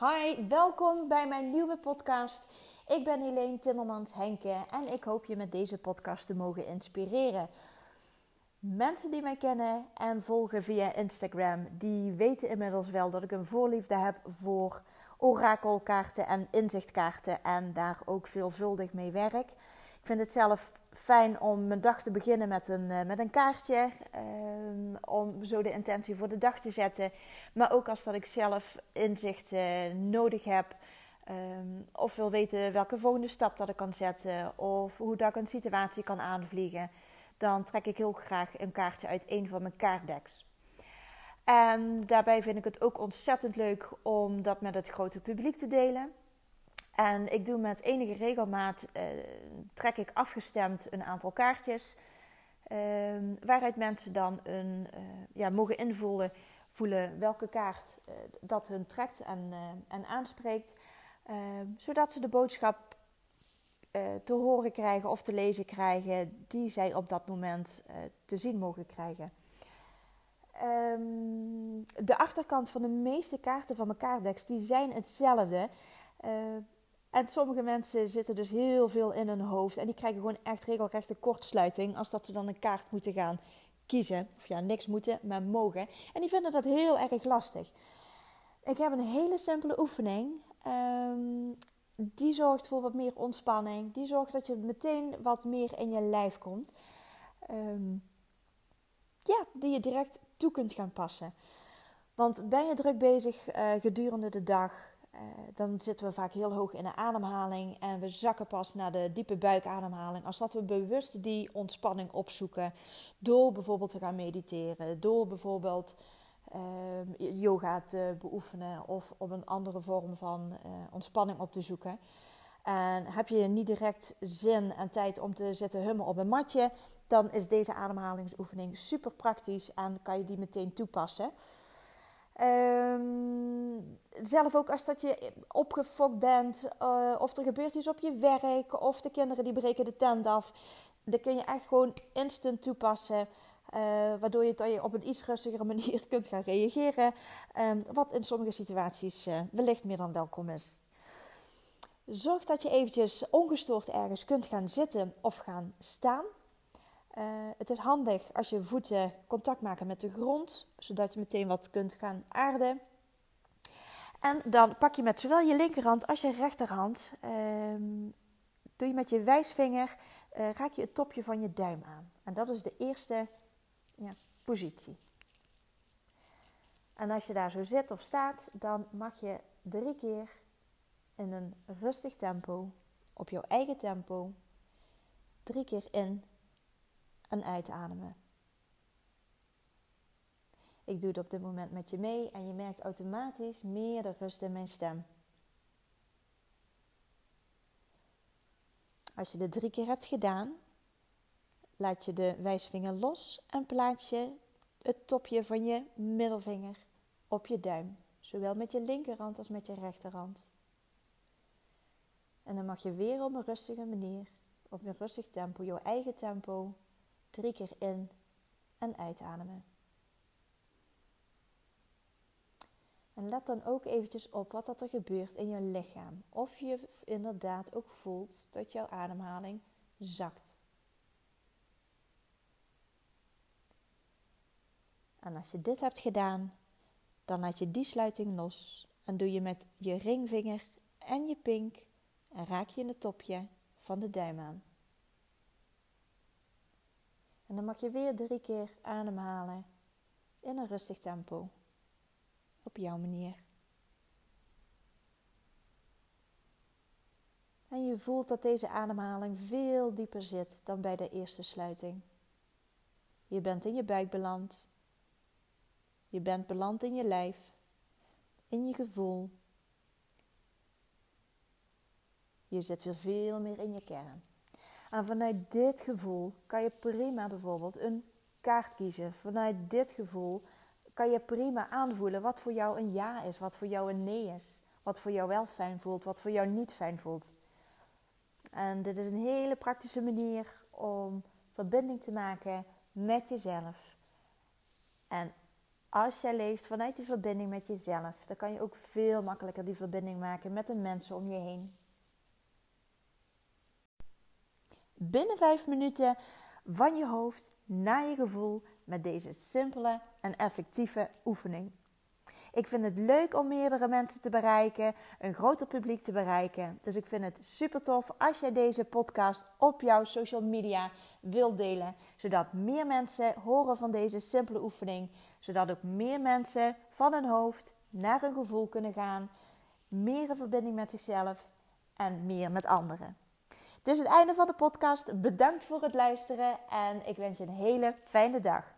Hi, welkom bij mijn nieuwe podcast. Ik ben Helene Timmermans Henke en ik hoop je met deze podcast te mogen inspireren. Mensen die mij kennen en volgen via Instagram, die weten inmiddels wel dat ik een voorliefde heb voor orakelkaarten en inzichtkaarten en daar ook veelvuldig mee werk. Vind het zelf fijn om mijn dag te beginnen met een, uh, met een kaartje. Uh, om zo de intentie voor de dag te zetten. Maar ook als dat ik zelf inzicht uh, nodig heb. Um, of wil weten welke volgende stap dat ik kan zetten. Of hoe dat ik een situatie kan aanvliegen. Dan trek ik heel graag een kaartje uit een van mijn kaartdecks. En daarbij vind ik het ook ontzettend leuk om dat met het grote publiek te delen. En ik doe met enige regelmaat, uh, trek ik afgestemd een aantal kaartjes. Uh, waaruit mensen dan een, uh, ja, mogen invullen voelen welke kaart uh, dat hun trekt en, en aanspreekt. Ehm, zodat ze de boodschap te horen krijgen of te lezen krijgen die zij op dat moment te zien mogen krijgen. Um, de achterkant van de meeste kaarten van mijn kaartdeks die zijn hetzelfde. En sommige mensen zitten dus heel veel in hun hoofd. En die krijgen gewoon echt regelrechte kortsluiting. Als dat ze dan een kaart moeten gaan kiezen. Of ja, niks moeten, maar mogen. En die vinden dat heel erg lastig. Ik heb een hele simpele oefening. Um, die zorgt voor wat meer ontspanning. Die zorgt dat je meteen wat meer in je lijf komt. Um, ja, die je direct toe kunt gaan passen. Want ben je druk bezig uh, gedurende de dag? Uh, dan zitten we vaak heel hoog in de ademhaling en we zakken pas naar de diepe buikademhaling. Als dat we bewust die ontspanning opzoeken door bijvoorbeeld te gaan mediteren, door bijvoorbeeld uh, yoga te beoefenen of op een andere vorm van uh, ontspanning op te zoeken. En heb je niet direct zin en tijd om te zitten hummen op een matje, dan is deze ademhalingsoefening super praktisch en kan je die meteen toepassen. Um, zelf ook als dat je opgefokt bent, uh, of er gebeurt iets op je werk, of de kinderen die breken de tent af. Dan kun je echt gewoon instant toepassen. Uh, waardoor je, je op een iets rustigere manier kunt gaan reageren. Um, wat in sommige situaties uh, wellicht meer dan welkom is. Zorg dat je eventjes ongestoord ergens kunt gaan zitten of gaan staan. Uh, het is handig als je voeten contact maken met de grond, zodat je meteen wat kunt gaan aarden. En dan pak je met zowel je linkerhand als je rechterhand, uh, doe je met je wijsvinger, uh, raak je het topje van je duim aan. En dat is de eerste ja, positie. En als je daar zo zit of staat, dan mag je drie keer in een rustig tempo, op jouw eigen tempo, drie keer in en uitademen. Ik doe het op dit moment met je mee en je merkt automatisch meer de rust in mijn stem. Als je dit drie keer hebt gedaan, laat je de wijsvinger los en plaats je het topje van je middelvinger op je duim, zowel met je linkerhand als met je rechterhand. En dan mag je weer op een rustige manier, op een rustig tempo, jouw eigen tempo, drie keer in en uitademen. En let dan ook eventjes op wat dat er gebeurt in je lichaam. Of je inderdaad ook voelt dat jouw ademhaling zakt. En als je dit hebt gedaan, dan laat je die sluiting los en doe je met je ringvinger en je pink en raak je in het topje van de duim aan. En dan mag je weer drie keer ademhalen in een rustig tempo. Op jouw manier. En je voelt dat deze ademhaling veel dieper zit dan bij de eerste sluiting. Je bent in je buik beland. Je bent beland in je lijf, in je gevoel. Je zit weer veel meer in je kern. En vanuit dit gevoel kan je prima bijvoorbeeld een kaart kiezen. Vanuit dit gevoel kan je prima aanvoelen wat voor jou een ja is, wat voor jou een nee is. Wat voor jou wel fijn voelt, wat voor jou niet fijn voelt. En dit is een hele praktische manier om verbinding te maken met jezelf. En Als jij leeft vanuit die verbinding met jezelf, dan kan je ook veel makkelijker die verbinding maken met de mensen om je heen. Binnen vijf minuten van je hoofd naar je gevoel met deze simpele en effectieve oefening. Ik vind het leuk om meerdere mensen te bereiken, een groter publiek te bereiken. Dus ik vind het super tof als jij deze podcast op jouw social media wilt delen, zodat meer mensen horen van deze simpele oefening, zodat ook meer mensen van hun hoofd naar hun gevoel kunnen gaan, meer in verbinding met zichzelf en meer met anderen. Dit is het einde van de podcast. Bedankt voor het luisteren en ik wens je een hele fijne dag.